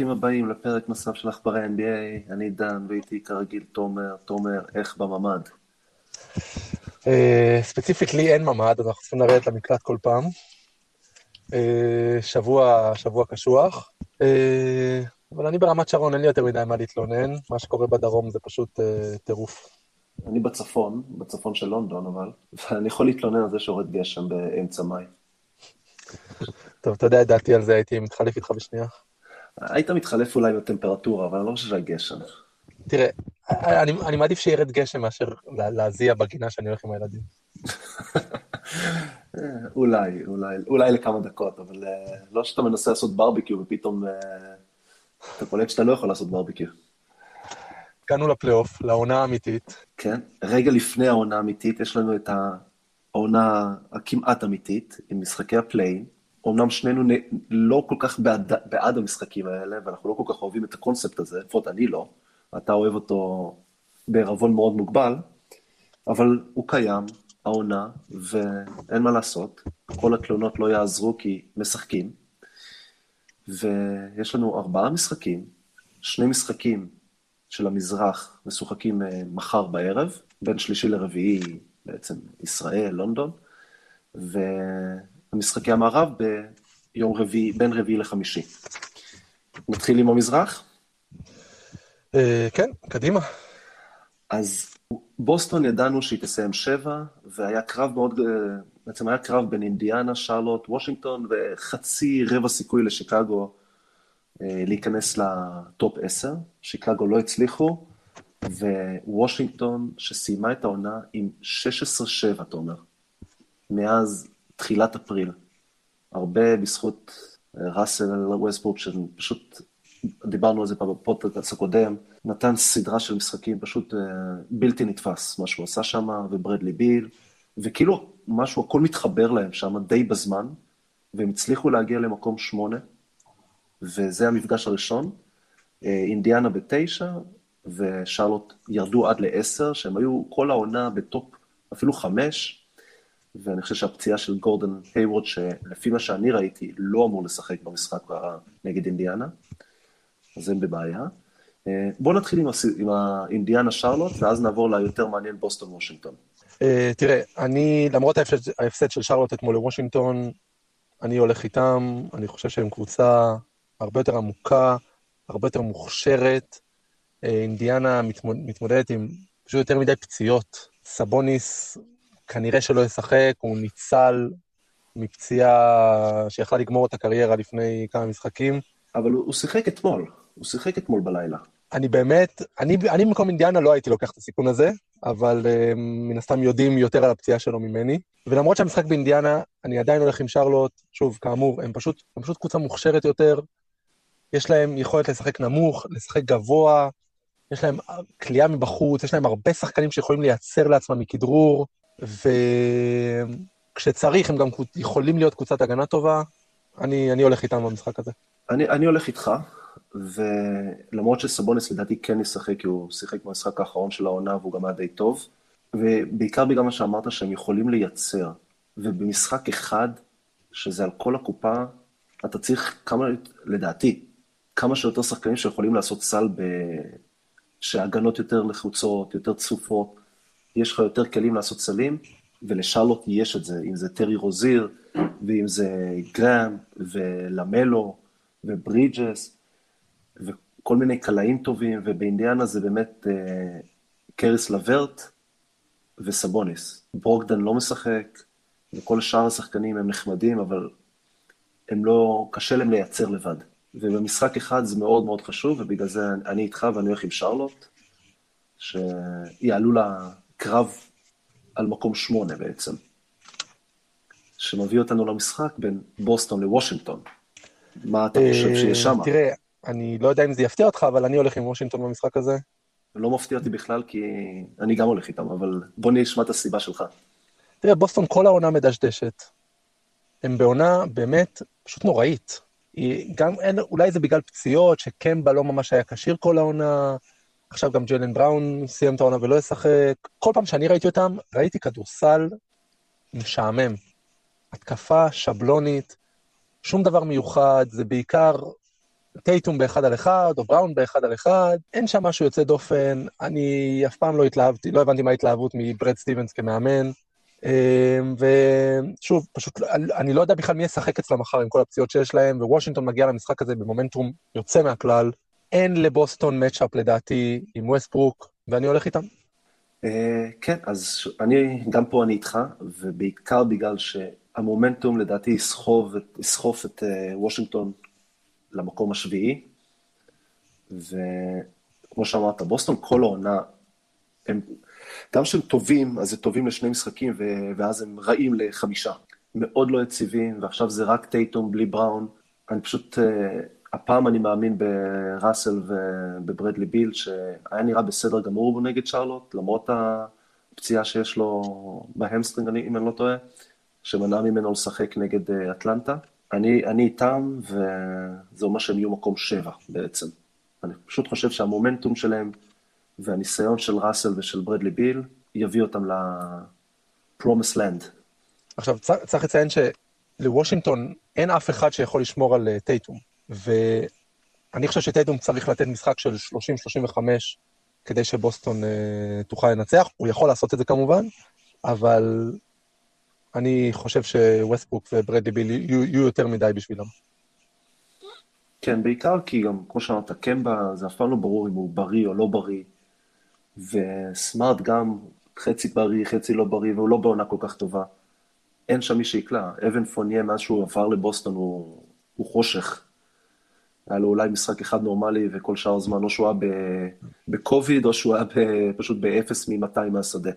ברוכים הבאים לפרק נוסף של עכברי NBA, אני דן, ואיתי כרגיל תומר, תומר, איך בממ"ד? ספציפית לי אין ממ"ד, אז אנחנו צריכים לרדת למקלט כל פעם. אה, שבוע, שבוע קשוח, אה, אבל אני ברמת שרון, אין לי יותר מדי מה להתלונן, מה שקורה בדרום זה פשוט אה, טירוף. אני בצפון, בצפון של לונדון, אבל, ואני יכול להתלונן על זה שיורד גשם באמצע מאי. טוב, אתה יודע את דעתי על זה, הייתי מתחלף איתך בשנייה. היית מתחלף אולי בטמפרטורה, אבל אני לא חושב שהיה גשם. תראה, אני, אני מעדיף שירד גשם מאשר להזיע בגינה שאני הולך עם הילדים. אולי, אולי, אולי לכמה דקות, אבל אה, לא שאתה מנסה לעשות ברביקיו ופתאום אה, אתה קולט שאתה לא יכול לעשות ברביקיו. הגענו לפלייאוף, לעונה האמיתית. כן, רגע לפני העונה האמיתית, יש לנו את העונה הכמעט אמיתית, עם משחקי ה play-in. אמנם שנינו לא כל כך בעד, בעד המשחקים האלה, ואנחנו לא כל כך אוהבים את הקונספט הזה, לפחות אני לא. אתה אוהב אותו בערבון מאוד מוגבל, אבל הוא קיים, העונה, ואין מה לעשות. כל התלונות לא יעזרו כי משחקים. ויש לנו ארבעה משחקים, שני משחקים של המזרח משוחקים אה, מחר בערב, בין שלישי לרביעי, בעצם ישראל, לונדון, ומשחקי המערב ביום רביעי, בין רביעי לחמישי. נתחיל עם המזרח? אה, כן, קדימה. אז בוסטון ידענו שהיא תסיים שבע, והיה קרב מאוד, אה, בעצם היה קרב בין אינדיאנה, שרלוט, וושינגטון, וחצי רבע סיכוי לשיקגו אה, להיכנס לטופ עשר. שיקגו לא הצליחו, ווושינגטון, שסיימה את העונה עם 16-7, אתה אומר, מאז תחילת אפריל. הרבה בזכות ראסל ווסטבורג, שפשוט דיברנו על זה בפודקאסט הקודם, נתן סדרה של משחקים פשוט uh, בלתי נתפס, מה שהוא עשה שם, וברדלי ביל, וכאילו משהו, הכל מתחבר להם שם די בזמן, והם הצליחו להגיע למקום שמונה, וזה המפגש הראשון. אה, אינדיאנה בתשע, ושרלוט ירדו עד לעשר, שהם היו כל העונה ב top אפילו חמש, ואני חושב שהפציעה של גורדון היוורד, שלפי מה שאני ראיתי, לא אמור לשחק במשחק נגד אינדיאנה. אז הם בבעיה. אה, בואו נתחיל עם, הס... עם האינדיאנה שרלוט, ואז נעבור ליותר מעניין בוסטון וושינגטון. אה, תראה, אני, למרות ההפסד, של שרלוט אתמול לוושינגטון, אני הולך איתם, אני חושב שהם קבוצה הרבה יותר עמוקה, הרבה יותר מוכשרת. Uh, אינדיאנה מתמוד, מתמודדת עם פשוט יותר מדי פציעות. סבוניס כנראה שלא ישחק, הוא ניצל מפציעה שיכלה לגמור את הקריירה לפני כמה משחקים. אבל הוא, הוא שיחק אתמול. הוא שיחק אתמול בלילה. אני באמת, אני, אני במקום אינדיאנה לא הייתי לוקח את הסיכון הזה, אבל uh, מן הסתם יודעים יותר על הפציעה שלו ממני. ולמרות שהמשחק באינדיאנה, אני עדיין הולך עם שרלוט, שוב, כאמור, הם פשוט, הם פשוט קבוצה מוכשרת יותר, יש להם יכולת לשחק נמוך, לשחק גבוה, יש להם כליאה מבחוץ, יש להם הרבה שחקנים שיכולים לייצר לעצמם מכדרור, וכשצריך הם גם יכולים להיות קבוצת הגנה טובה, אני, אני הולך איתם במשחק הזה. אני, אני הולך איתך, ולמרות שסבוניס לדעתי כן ישחק, כי הוא שיחק במשחק האחרון של העונה והוא גם היה די טוב, ובעיקר בגלל מה שאמרת שהם יכולים לייצר, ובמשחק אחד, שזה על כל הקופה, אתה צריך כמה, לדעתי, כמה שיותר שחקנים שיכולים לעשות סל ב... שהגנות יותר לחוצות, יותר צפופות, יש לך יותר כלים לעשות סלים, ולשרלוט יש את זה, אם זה טרי רוזיר, ואם זה גראם, ולמלו, וברידג'ס, וכל מיני קלעים טובים, ובאינדיאנה זה באמת אה, קריס לברט וסבוניס. ברוקדן לא משחק, וכל שאר השחקנים הם נחמדים, אבל הם לא, קשה להם לייצר לבד. ובמשחק אחד זה מאוד מאוד חשוב, ובגלל זה אני איתך ואני הולך עם שרלוט, שיעלו לקרב על מקום שמונה בעצם, שמביא אותנו למשחק בין בוסטון לוושינגטון. מה אתה חושב שיש שם? תראה, אני לא יודע אם זה יפתיע אותך, אבל אני הולך עם וושינגטון במשחק הזה. לא מפתיע אותי בכלל, כי אני גם הולך איתם, אבל בוא נשמע את הסיבה שלך. תראה, בוסטון כל העונה מדשדשת. הם בעונה באמת פשוט נוראית. גם אין, אולי זה בגלל פציעות, שקמבה לא ממש היה כשיר כל העונה, עכשיו גם ג'לן בראון סיים את העונה ולא ישחק. כל פעם שאני ראיתי אותם, ראיתי כדורסל משעמם. התקפה שבלונית, שום דבר מיוחד, זה בעיקר טייטום באחד על אחד, או בראון באחד על אחד, אין שם משהו יוצא דופן, אני אף פעם לא התלהבתי, לא הבנתי מה ההתלהבות מברד סטיבנס כמאמן. אמ, ושוב, פשוט, אני לא יודע בכלל מי ישחק אצלם מחר עם כל הפציעות שיש להם, ווושינגטון מגיע למשחק הזה במומנטום יוצא מהכלל. אין לבוסטון matchup לדעתי עם ווסטברוק, ואני הולך איתם. אה, כן, אז אני, גם פה אני איתך, ובעיקר בגלל שהמומנטום לדעתי יסחוף את אה, וושינגטון למקום השביעי, וכמו שאמרת, בוסטון כל העונה, הם, גם כשהם טובים, אז הם טובים לשני משחקים, ואז הם רעים לחמישה. מאוד לא יציבים, ועכשיו זה רק טייטום בלי בראון. אני פשוט, אה, הפעם אני מאמין בראסל ובברדלי ביל, שהיה נראה בסדר גמור נגד שרלוט, למרות הפציעה שיש לו ב hamstring, אם אני לא טועה, שמנעה ממנו לשחק נגד אה, אטלנטה. אני, אני איתם, וזה אומר שהם יהיו מקום שבע בעצם. אני פשוט חושב שהמומנטום שלהם והניסיון של ראסל ושל ברדלי ביל יביא אותם ל-Promised Land. עכשיו, צריך לציין שלוושינגטון אין אף אחד שיכול לשמור על אה, טייטום. ואני חושב שטייטום צריך לתת משחק של 30-35 כדי שבוסטון uh, תוכל לנצח. הוא יכול לעשות את זה כמובן, אבל אני חושב שווסטבוק וברדי ביל יהיו, יהיו יותר מדי בשבילם. כן, בעיקר כי גם, כמו שאמרת, קמבה, זה אף פעם לא ברור אם הוא בריא או לא בריא, וסמארט גם חצי בריא, חצי לא בריא, והוא לא בעונה כל כך טובה. אין שם מי שיקלע. אבן פוניה, מאז שהוא עבר לבוסטון, הוא, הוא חושך. היה לו אולי משחק אחד נורמלי, וכל שאר הזמן, או שהוא היה בקוביד, או שהוא היה פשוט באפס מ-200 מהשדה.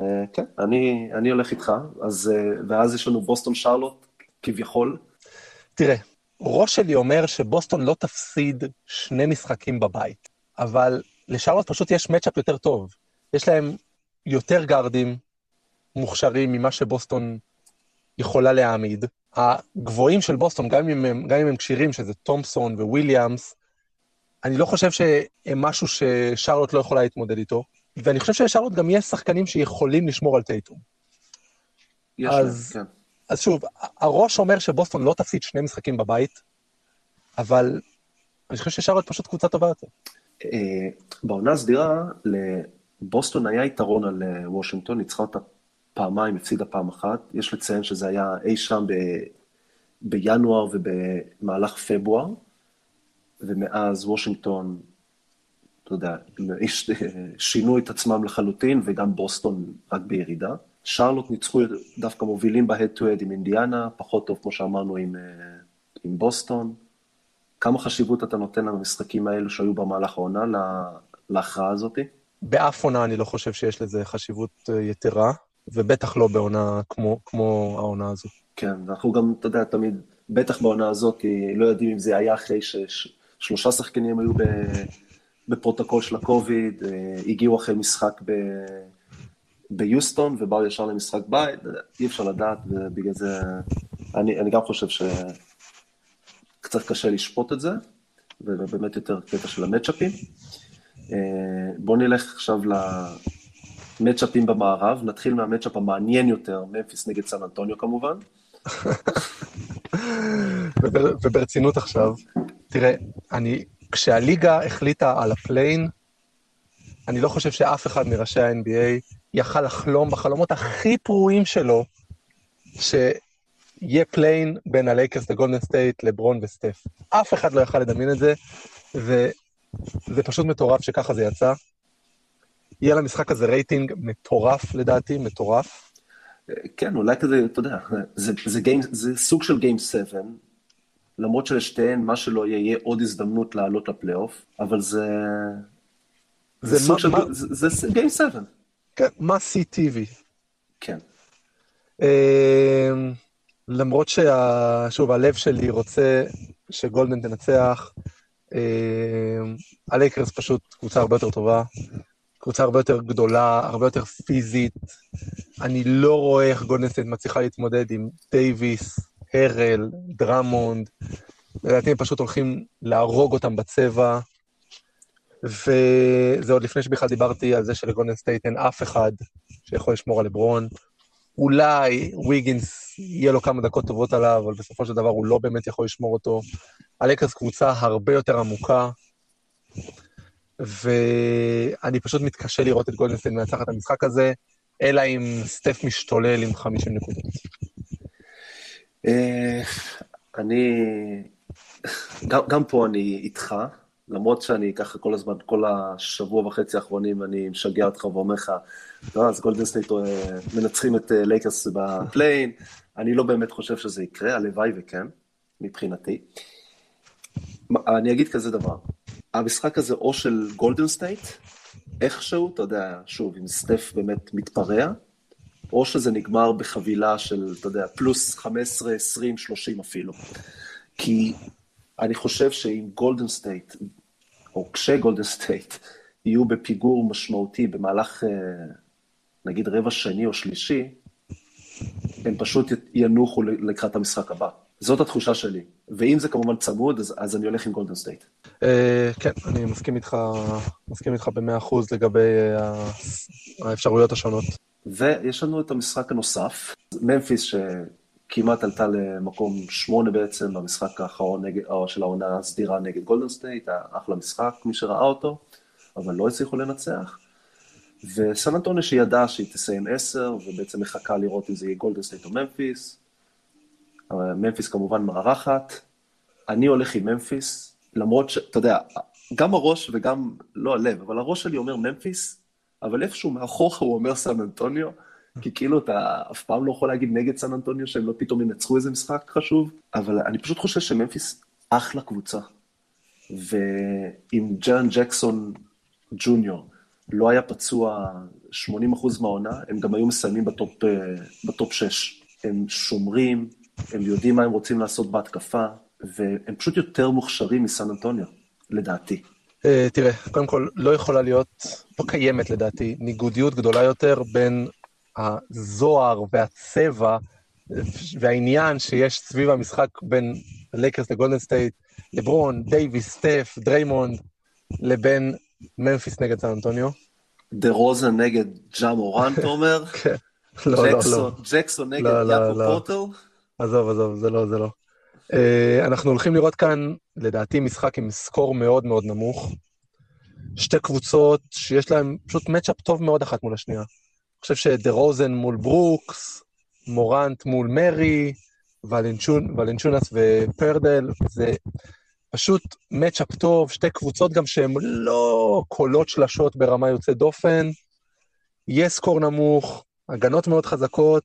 אה, כן, אני, אני הולך איתך, אז, אה, ואז יש לנו בוסטון שרלוט, כביכול. תראה, ראש שלי אומר שבוסטון לא תפסיד שני משחקים בבית, אבל לשרלוט פשוט יש מצ'אפ יותר טוב. יש להם יותר גארדים מוכשרים ממה שבוסטון יכולה להעמיד. הגבוהים של בוסטון, גם אם הם, גם אם הם כשירים, שזה תומפסון וויליאמס, אני לא חושב שהם משהו ששרלוט לא יכולה להתמודד איתו, ואני חושב שלשרלוט גם יש שחקנים שיכולים לשמור על טייטום. יש אז, כן. אז שוב, הראש אומר שבוסטון לא תפסיד שני משחקים בבית, אבל אני חושב ששרלוט פשוט קבוצה טובה יותר. אה, בעונה הסדירה, לבוסטון היה יתרון על אה, וושינגטון, ניצחה אותה פעמיים, הפסידה פעם אחת. יש לציין שזה היה אי שם ב... בינואר ובמהלך פברואר, ומאז וושינגטון, אתה יודע, שינו את עצמם לחלוטין, וגם בוסטון רק בירידה. שרלוט ניצחו דווקא מובילים head עם אינדיאנה, פחות טוב, כמו שאמרנו, עם, אה, עם בוסטון. כמה חשיבות אתה נותן למשחקים האלו שהיו במהלך העונה להכרעה הזאתי? באף עונה אני לא חושב שיש לזה חשיבות אה, יתרה. ובטח לא בעונה כמו, כמו העונה הזו. כן, אנחנו גם, אתה יודע, תמיד, בטח בעונה הזאת, לא יודעים אם זה היה אחרי ששלושה שחקנים היו בפרוטוקול של הקוביד, אה, הגיעו אחרי משחק ב... ביוסטון ובאו ישר למשחק בית, אי אפשר לדעת, ובגלל זה אני, אני גם חושב שקצת קשה לשפוט את זה, ובאמת יותר קטע של המאצ'אפים. אה, בואו נלך עכשיו מאצ'אפים במערב, נתחיל מה matchup המעניין יותר, ממפיס נגד סן אנטוניו כמובן. וברצינות עכשיו, תראה, אני, כשהליגה החליטה על ה play-in, אני לא חושב שאף אחד מראשי ה-NBA יכל לחלום בחלומות הכי פרועים שלו, שיהיה play-in בין הלייקרס לגולדן סטייט, לברון וסטף. אף אחד לא יכל לדמיין את זה, וזה פשוט מטורף שככה זה יצא. יהיה למשחק הזה רייטינג מטורף לדעתי, מטורף. כן, אולי כזה, אתה יודע, זה, זה, game, זה סוג של גיים 7, למרות שלשתיהן, מה שלא יהיה, יהיה עוד הזדמנות לעלות לפלייאוף, אבל זה... זה, זה מה, של... מה... זה, זה גיים 7. כן, מה CTV. כן. Uh, למרות ששוב, הלב שלי רוצה שגולדן תנצח, אה, הלייקרס פשוט קבוצה הרבה יותר טובה. קבוצה הרבה יותר גדולה, הרבה יותר פיזית. אני לא רואה איך גולדן סטייט מצליחה להתמודד עם דייוויס, הרל, דרמונד. לדעתי הם פשוט הולכים להרוג אותם בצבע. וזה עוד לפני שבכלל דיברתי על זה שלגולדן סטייט אין אף אחד שיכול לשמור על לברון. אולי ויגינס יהיה לו כמה דקות טובות עליו, אבל בסופו של דבר הוא לא באמת יכול לשמור אותו. הלייקרס קבוצה הרבה יותר עמוקה, ואני פשוט מתקשה לראות את גולדן סטייט מנצח את המשחק הזה, אלא אם סטף משתולל עם 50 נקודות. אה, אני, גם, פה אני איתך, למרות שאני ככה כל הזמן, כל השבוע וחצי האחרונים, אני משגע אותך ואומר לך, לא, אז גולדן סטייט אה, מנצחים את לייקרס ב play-in, אני לא באמת חושב שזה יקרה, הלוואי וכן, מבחינתי. אני אגיד כזה דבר, המשחק הזה או של גולדן סטייט, איכשהו, אתה יודע, שוב, אם סטף באמת מתפרע, או שזה נגמר בחבילה של, אתה יודע, פלוס 15, 20, 30 אפילו. כי אני חושב שאם גולדן סטייט, או כשגולדן סטייט, יהיו בפיגור משמעותי במהלך, אה, נגיד, רבע שני או שלישי, הם פשוט ינוחו לקראת המשחק הבא. זאת התחושה שלי. ואם זה כמובן צמוד, אז, אז אני הולך עם גולדן סטייט. אה, כן, אני מסכים איתך, מסכים איתך במאה אחוז לגבי אה, האפשרויות השונות. ויש לנו את המשחק הנוסף, ממפיס שכמעט עלתה למקום שמונה בעצם במשחק האחרון של העונה הסדירה נגד גולדן סטייט, אחלה משחק, מי שראה אותו, אבל לא הצליחו לנצח. וסן אנטוניו שידעה שהיא תסיים עשר, ובעצם מחכה לראות אם זה יהיה גולדן סטייט או ממפיס. ממפיס כמובן מארחת. אני הולך עם ממפיס, למרות שאתה יודע, גם הראש וגם, לא הלב, אבל הראש שלי אומר ממפיס, אבל איפשהו מאחורה הוא אומר סן אנטוניו, כי כאילו אתה אף פעם לא יכול להגיד נגד סן אנטוניו שהם לא פתאום ינצחו איזה משחק חשוב, אבל אני פשוט חושב שממפיס אחלה קבוצה. ואם ג'רן ג'קסון ג'וניור לא היה פצוע 80% מהעונה, הם גם היו מסיימים ב top, אה, ב top 6. הם שומרים, הם יודעים מה הם רוצים לעשות בהתקפה, והם פשוט יותר מוכשרים מסן אנטוניו, לדעתי. אה, תראה, קודם כל, לא יכולה להיות, לא קיימת לדעתי, ניגודיות גדולה יותר בין הזוהר והצבע והעניין שיש סביב המשחק בין לייקרס לגולדן סטייט, לברון, דייוויס, סטף, דריימונד, לבין ממפיס נגד סן אנטוניו. דה רוזן נגד ג'ה מורן, אתה אומר? כן. לא, לא, לא. ג'קסון נגד לא, יאקוב פורטל? עזוב, עזוב, זה לא, זה לא. אה, אנחנו הולכים לראות כאן, לדעתי, משחק עם score מאוד מאוד נמוך. שתי קבוצות שיש להן פשוט matchup טוב מאוד אחת מול השנייה. אני חושב שדה רוזן מול ברוקס, מורנט מול מרי, ולנצ'ונס ופרדל, זה פשוט מצ'אפ טוב, שתי קבוצות גם שהן לא קולות שלשות ברמה יוצאת דופן. יהיה סקור נמוך, הגנות מאוד חזקות,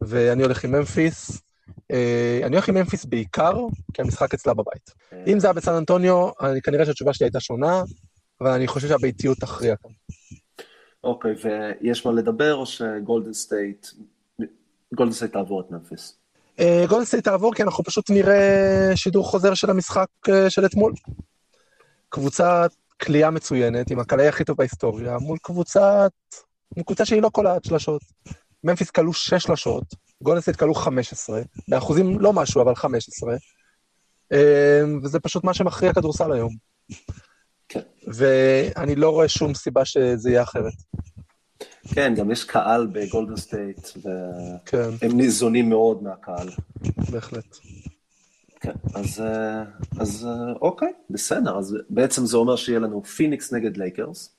ואני הולך עם ממפיס. אה, אני הולך עם ממפיס בעיקר, כי המשחק אצלה בבית. אם זה היה בסן אנטוניו, אני, כנראה שהתשובה שלי הייתה שונה, אבל אני חושב שהביתיות תכריע כאן. אוקיי, ויש מה לדבר, או שגולדן סטייט, גולדן סטייט תעבור את ממפיס? גולדן סטייט תעבור, כי אנחנו פשוט נראה שידור חוזר של המשחק אה, של אתמול. קבוצת קליעה מצוינת, עם הקלעי הכי טוב בהיסטוריה, מול קבוצת... קבוצה שהיא לא קולעת שלשות. ממפיס קלעו 6 שלשות, גולדן סטייט קלעו 15, באחוזים לא משהו, אבל 15, אמ, וזה פשוט מה שמכריע כדורסל היום. כן. ואני לא רואה שום סיבה שזה יהיה אחרת. כן, גם יש קהל בגולדן סטייט, והם כן. ניזונים מאוד מהקהל. בהחלט. כן, אז, אה, אז אה, אוקיי, בסדר, אז בעצם זה אומר שיהיה לנו פיניקס נגד לייקרס,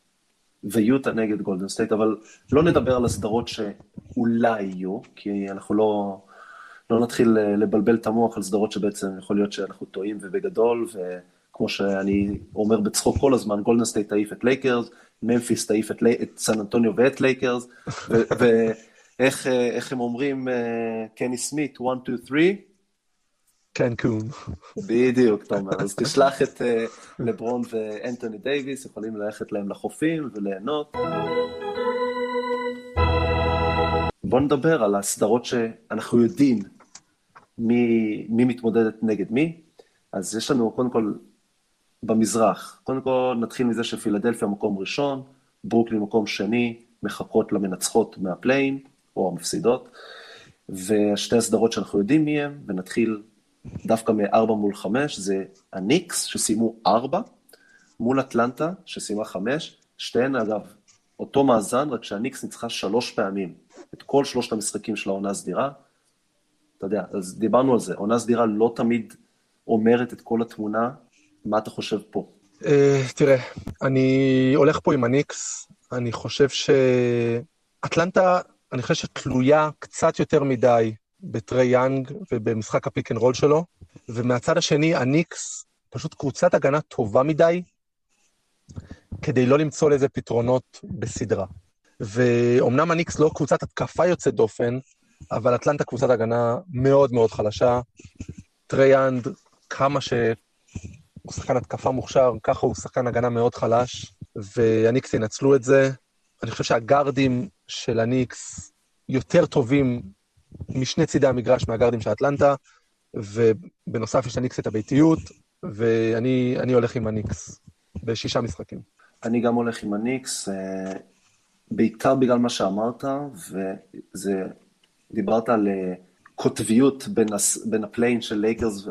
ויוטה נגד גולדן סטייט, אבל לא נדבר על הסדרות שאולי יהיו, כי אנחנו לא, לא נתחיל אה, לבלבל את המוח על סדרות שבעצם יכול להיות שאנחנו טועים ובגדול, וכמו שאני אומר בצחוק כל הזמן, גולדן סטייט תעיף את לייקרס, ממפיס תעיף את, את סן אנטוניו ואת לייקרס, ואיך אה, הם אומרים, אה, קני סמית, 1, 2, 3, קנקון. בדיוק, תומר. אז תשלח את אה, לברון ואנטוני דייוויס, יכולים ללכת להם לחופים וליהנות. בואו נדבר על הסדרות שאנחנו יודעים מי, מי מתמודדת נגד מי. אז יש לנו, קודם כל, במזרח, קודם כל נתחיל מזה שפילדלפיה מקום ראשון, ברוקלין מקום שני, מחכות למנצחות מהפליין, או המפסידות, ושתי הסדרות שאנחנו יודעים מי הם, ונתחיל דווקא מ-4 מול 5, זה הניקס, שסיימו 4, מול אטלנטה, שסיימה 5, שתיהן אגב, אותו מאזן, רק שהניקס ניצחה שלוש פעמים, את כל שלושת המשחקים של העונה הסדירה. אתה יודע, אז דיברנו על זה, עונה סדירה לא תמיד אומרת את כל התמונה. מה אתה חושב פה? אה, תראה, אני הולך פה עם הניקס, אני חושב שאטלנטה, אני חושב שתלויה קצת יותר מדי בטרי יאנג ובמשחק ה pick and roll שלו, ומהצד השני, הניקס פשוט קבוצת הגנה טובה מדי, כדי לא למצוא לזה פתרונות בסדרה. ואומנם הניקס לא קבוצת התקפה יוצאת דופן, אבל אטלנטה קבוצת הגנה מאוד מאוד חלשה. טרי יאנג, כמה שהוא שחקן התקפה מוכשר, ככה הוא שחקן הגנה מאוד חלש, והניקס ינצלו את זה. אני חושב שהגארדים של הניקס יותר טובים משני צידי המגרש מהגארדים של אטלנטה, ובנוסף יש לניקס את הביתיות, ואני הולך עם הניקס בשישה משחקים. אני גם הולך עם הניקס, אה, בעיקר בגלל מה שאמרת, וזה, דיברת על אה, קוטביות בין, הס, בין ה flair של לייקרס,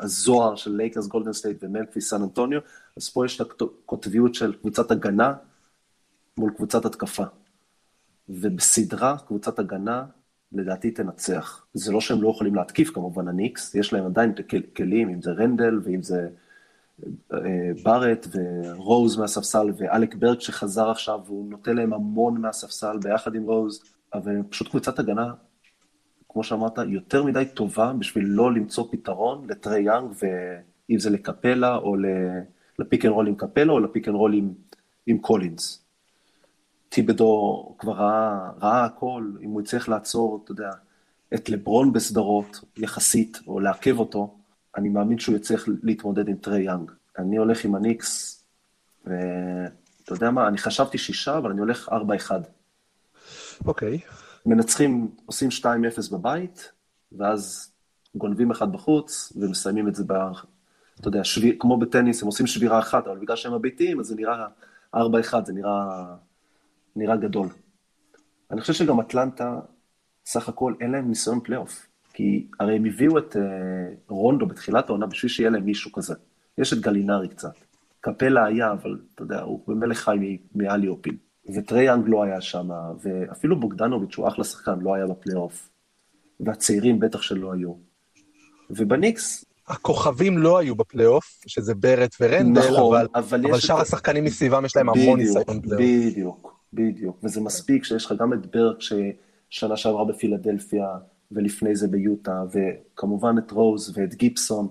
הזוהר של לייקרס, גולדן סטייט וממפיס, סן אנטוניו, אז פה יש את הקוטביות של קבוצת הגנה מול קבוצת התקפה. ובסדרה, קבוצת הגנה, לדעתי תנצח. זה לא שהם לא יכולים להתקיף כמובן, הניקס, יש להם עדיין כלים, אם זה רנדל ואם זה אה, בארט ורוז מהספסל ואלק ברקס שחזר עכשיו, והוא נותן להם המון מהספסל ביחד עם רוז, אבל פשוט קבוצת הגנה, כמו שאמרת, יותר מדי טובה בשביל לא למצוא פתרון לטרי יאנג, ואם זה לקפלה או ל pick and roll עם קפלה או ל pick and roll עם, עם קולינס. טיבודו כבר ראה, ראה הכל, אם הוא יצטרך לעצור, אתה יודע, את לברון בסדרות יחסית, או לעכב אותו, אני מאמין שהוא יצטרך להתמודד עם טרי יאנג. אני הולך עם הניקס, ואתה יודע מה, אני חשבתי שישה, אבל אני הולך ארבע אחד. אוקיי. Okay. מנצחים, עושים 2-0 בבית, ואז גונבים אחד בחוץ, ומסיימים את זה ב... אתה יודע, שביר, כמו בטניס, הם עושים שבירה אחת, אבל בגלל שהם הביתיים, אז זה נראה 4-1, זה נראה, נראה גדול. אני חושב שגם אטלנטה, סך הכל אין להם ניסיון פלייאוף. כי הרי הם הביאו את אה, רונדו בתחילת העונה בשביל שיהיה להם מישהו כזה. יש את גלינרי קצת. קפלה היה, אבל אתה יודע, הוא ממילא חי מאליופים. וטרי יאנג לא היה שם, ואפילו בוגדנוביץ' הוא אחלה שחקן, לא היה בפלייאוף. והצעירים בטח שלא היו. ובניקס... הכוכבים לא היו בפלייאוף, שזה בארט ורנדל, נכון, אבל, אבל, אבל שאר את... השחקנים מסביבם יש להם המון ניסיון פלייאוף. בדיוק, בדיוק. וזה מספיק שיש לך גם את ברט ששנה שעברה בפילדלפיה, ולפני זה ביוטה, וכמובן את רוז ואת גיפסון,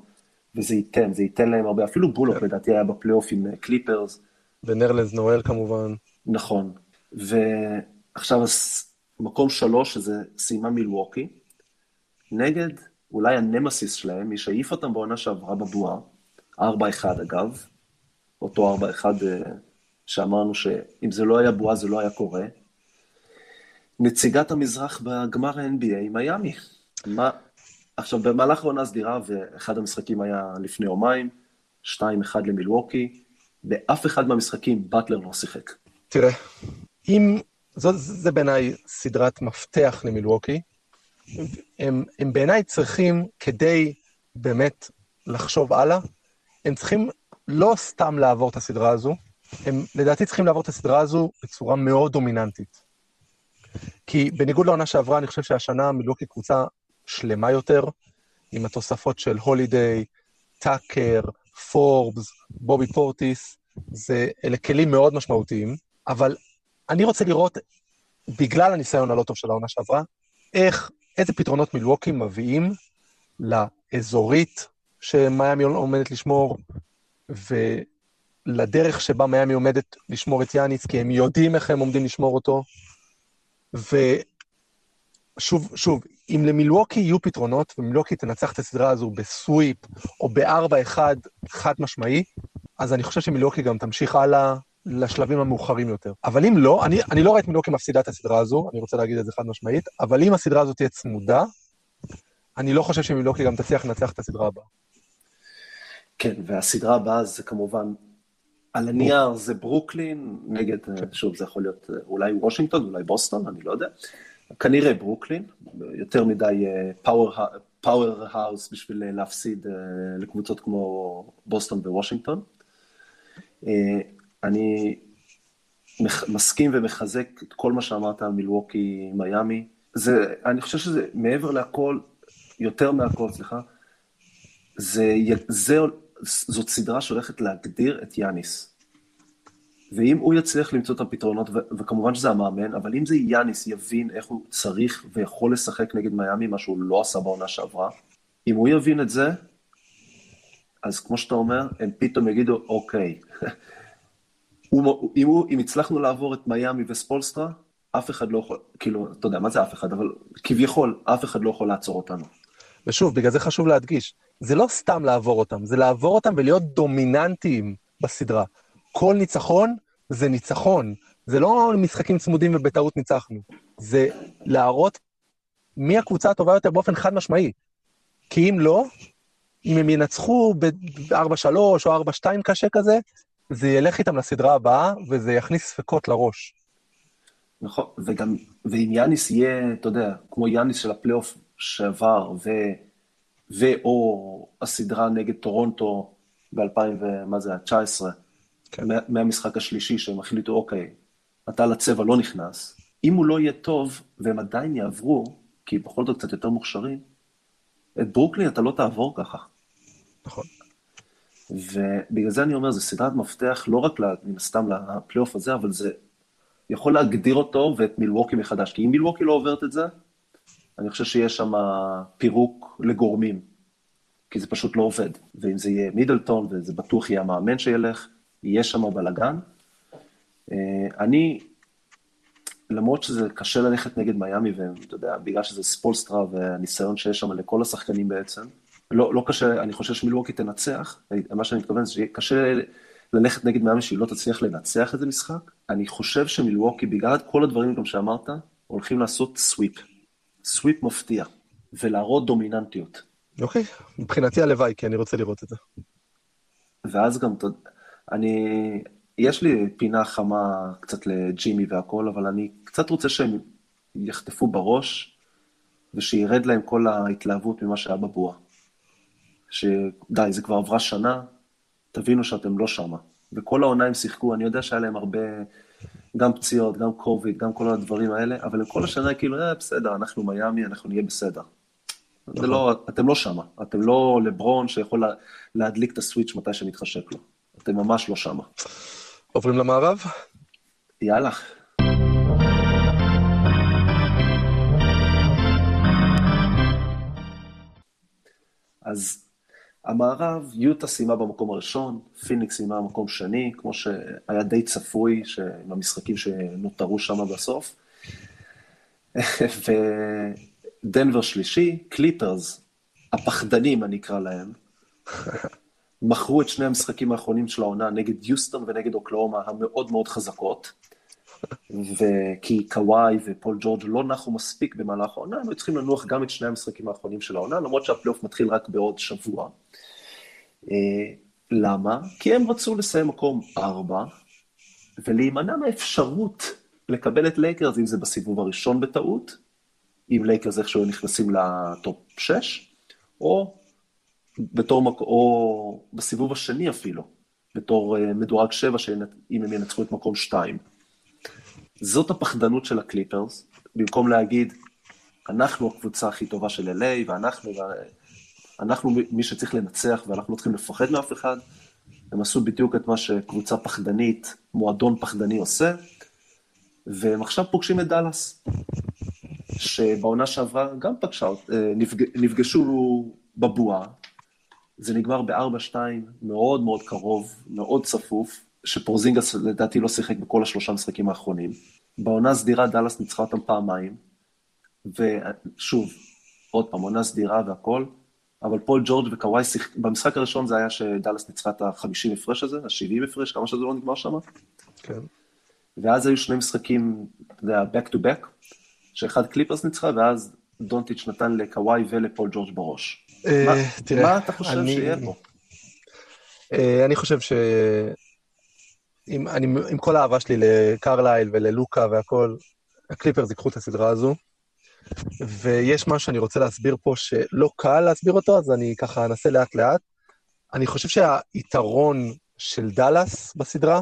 וזה ייתן, זה ייתן להם הרבה, אפילו בולוק כן. לדעתי היה בפלייאוף עם קליפרס. ונרלז נואל כמובן. נכון, ועכשיו מקום שלוש, שזה סיימה מילווקי, נגד אולי הנמסיס שלהם, מי שהעיף אותם בעונה שעברה בבועה, 4-1 אגב, אותו 4-1 אה, שאמרנו שאם זה לא היה בועה זה לא היה קורה. נציגת המזרח בגמר ה-NBA, מיאמי. מה... עכשיו, במהלך העונה הסדירה, ואחד המשחקים היה לפני יומיים, 2-1 למילווקי, באף אחד מהמשחקים באטלר לא שיחק. תראה, אם... זו, זה בעיניי סדרת מפתח למילווקי. הם, הם בעיניי צריכים, כדי באמת לחשוב הלאה, הם צריכים לא סתם לעבור את הסדרה הזו, הם לדעתי צריכים לעבור את הסדרה הזו בצורה מאוד דומיננטית. כי בניגוד לעונה שעברה, אני חושב שהשנה מילואוקי קבוצה שלמה יותר, עם התוספות של הולידיי, טאקר, פורבס, בובי פורטיס, זה, אלה כלים מאוד משמעותיים, אבל אני רוצה לראות, בגלל הניסיון הלא טוב של העונה שעברה, איך, איזה פתרונות מילואוקי מביאים לאזורית שמיאמי עומדת לשמור, ולדרך שבה מיאמי עומדת לשמור את יאניס, כי הם יודעים איך הם עומדים לשמור אותו, ושוב, שוב, אם למילווקי יהיו פתרונות, ומילווקי תנצח את הסדרה הזו בסוויפ, או ב-4-1 חד משמעי, אז אני חושב שמילווקי גם תמשיך הלאה לשלבים המאוחרים יותר. אבל אם לא, אני, אני לא רואה את מילווקי מפסידה את הסדרה הזו, אני רוצה להגיד את זה חד משמעית, אבל אם הסדרה הזו תהיה צמודה, אני לא חושב שמילווקי גם תצליח לנצח את הסדרה הבאה. כן, והסדרה הבאה זה כמובן על הנייר זה ברוקלין, נגד, שוב, זה יכול להיות אולי וושינגטון, אולי בוסטון, אני לא יודע. כנראה ברוקלין, יותר מדי פאוור האוס בשביל להפסיד לקבוצות כמו בוסטון ווושינגטון. אני מסכים ומחזק את כל מה שאמרת על מילווקי מיאמי. זה, אני חושב שזה מעבר לכל, יותר מהכל, סליחה, זה, זה, זאת סדרה שהולכת להגדיר את יאניס. ואם הוא יצליח למצוא את הפתרונות, ו- וכמובן שזה המאמן, אבל אם זה יאניס יבין איך הוא צריך ויכול לשחק נגד מיאמי, מה שהוא לא עשה בעונה שעברה, אם הוא יבין את זה, אז כמו שאתה אומר, הם פתאום יגידו, אוקיי, אם, הוא, אם הצלחנו לעבור את מיאמי וספולסטרה, אף אחד לא יכול, כאילו, אתה יודע, מה זה אף אחד, אבל כביכול, אף אחד לא יכול לעצור אותנו. ושוב, בגלל זה חשוב להדגיש, זה לא סתם לעבור אותם, זה לעבור אותם ולהיות דומיננטיים בסדרה. כל ניצחון זה ניצחון, זה לא משחקים צמודים ובטעות ניצחנו, זה להראות מי הקבוצה הטובה יותר באופן חד משמעי. כי אם לא, אם הם ינצחו ב-4-3 או 4-2 קשה כזה, זה ילך איתם לסדרה הבאה, וזה יכניס ספקות לראש. נכון, וגם, ואם יאניס יהיה, אתה יודע, כמו יאניס של הפלייאוף שעבר, ו... ו/או הסדרה נגד טורונטו ב-2000 ומה זה, 19, כן. מה, מהמשחק השלישי, שהם החליטו, אוקיי, אתה לצבע לא נכנס, אם הוא לא יהיה טוב, והם עדיין יעברו, כי בכל זאת קצת יותר מוכשרים, את ברוקלין אתה לא תעבור ככה. נכון. ובגלל זה אני אומר, זו סדרת מפתח לא רק, מן הסתם, לפלייאוף הזה, אבל זה יכול להגדיר אותו ואת מילווקי מחדש. כי אם מילווקי לא עוברת את זה, אני חושב שיש שם פירוק לגורמים, כי זה פשוט לא עובד. ואם זה יהיה מידלטון, וזה בטוח יהיה המאמן שילך, יהיה שם בלאגן. אה, אני, למרות שזה קשה ללכת נגד מיאמי, ואתה יודע, בגלל שזה ספולסטרה והניסיון שיש שם לכל השחקנים בעצם, לא, לא קשה, אני חושב שמילווקי תנצח, מה שאני מתכוון זה שיהיה קשה ללכת נגד מיאמי שהיא לא תצליח לנצח איזה משחק. אני חושב שמילווקי, בגלל כל הדברים גם שאמרת, הולכים לעשות סוויפ. סוויפ מפתיע, ולהראות דומיננטיות. אוקיי, okay. מבחינתי הלוואי, כי אני רוצה לראות את זה. ואז גם, אני, יש לי פינה חמה קצת לג'ימי והכל, אבל אני קצת רוצה שהם יחטפו בראש, ושירד להם כל ההתלהבות ממה שהיה בבועה. שדי, זה כבר עברה שנה, תבינו שאתם לא שמה. וכל העונה הם שיחקו, אני יודע שהיה להם הרבה, גם פציעות, גם קוביד, גם כל הדברים האלה, אבל הם כל השנה כאילו, אה, בסדר, אנחנו מיאמי, אנחנו נהיה בסדר. נכון. לא, אתם לא שמה, אתם לא לברון שיכול לה, להדליק את הסוויץ' מתי שמתחשק לו. אתם ממש לא שמה. עוברים למערב? יאללה. אז המערב, יוטה סיימה במקום הראשון, פיניקס סיימה במקום שני, כמו שהיה די צפוי עם המשחקים שנותרו שם בסוף. ודנבר שלישי, קליפרס, הפחדנים אני אקרא להם, מכרו את שני המשחקים האחרונים של העונה נגד יוסטון ונגד אוקלאומה המאוד מאוד חזקות, וכי קוואי ופול ג'ורג' לא נחו מספיק במהלך העונה, הם היו צריכים לנוח גם את שני המשחקים האחרונים של העונה, למרות שהפלייאוף מתחיל רק בעוד שבוע. אה, למה? כי הם רצו לסיים מקום ארבע, ולהימנע מהאפשרות לקבל את לייקרס, אם זה בסיבוב הראשון בטעות, אם לייקרס איכשהו נכנסים ל top 6, או בתור. או בסיבוב השני אפילו, בתור uh, מדורג 7, שאם הם ינצחו את מקום 2. זאת הפחדנות של הקליפרס, במקום להגיד, אנחנו הקבוצה הכי טובה של LA, ואנחנו, אנחנו מי שצריך לנצח, ואנחנו לא צריכים לפחד מאף אחד, הם עשו בדיוק את מה שקבוצה פחדנית, מועדון פחדני עושה, והם עכשיו פוגשים את דאלאס, שבעונה שעברה גם פגשה, אה, נפג... נפגשו בבועה, זה נגמר ב-4-2, מאוד מאוד קרוב, מאוד צפוף, שפורזינגס לדעתי לא שיחק בכל השלושה משחקים האחרונים. בעונה סדירה דאלאס ניצחה אותם פעמיים, ושוב, עוד פעם, עונה סדירה והכל, אבל פול ג'ורג' וקוואי שיחק, במשחק הראשון זה היה שדאלאס ניצחה את ה-50 הפרש הזה, ה-70 הפרש, כמה שזה לא נגמר שם. כן. ואז היו שני משחקים, אתה יודע, back to back, שאחד קליפרס ניצחה, ואז דונטיץ' נתן לקוואי ולפול ג'ורג' בראש. אה, מה אתה חושב שיהיה פה? אה, אני חושב ש... עם, אני, עם כל האהבה שלי לקרלייל וללוקה והכל, הקליפרס ייקחו את הסדרה הזו. ויש משהו שאני רוצה להסביר פה שלא קל להסביר אותו, אז אני ככה אנסה לאט-לאט. אני חושב שהיתרון של דאלאס בסדרה,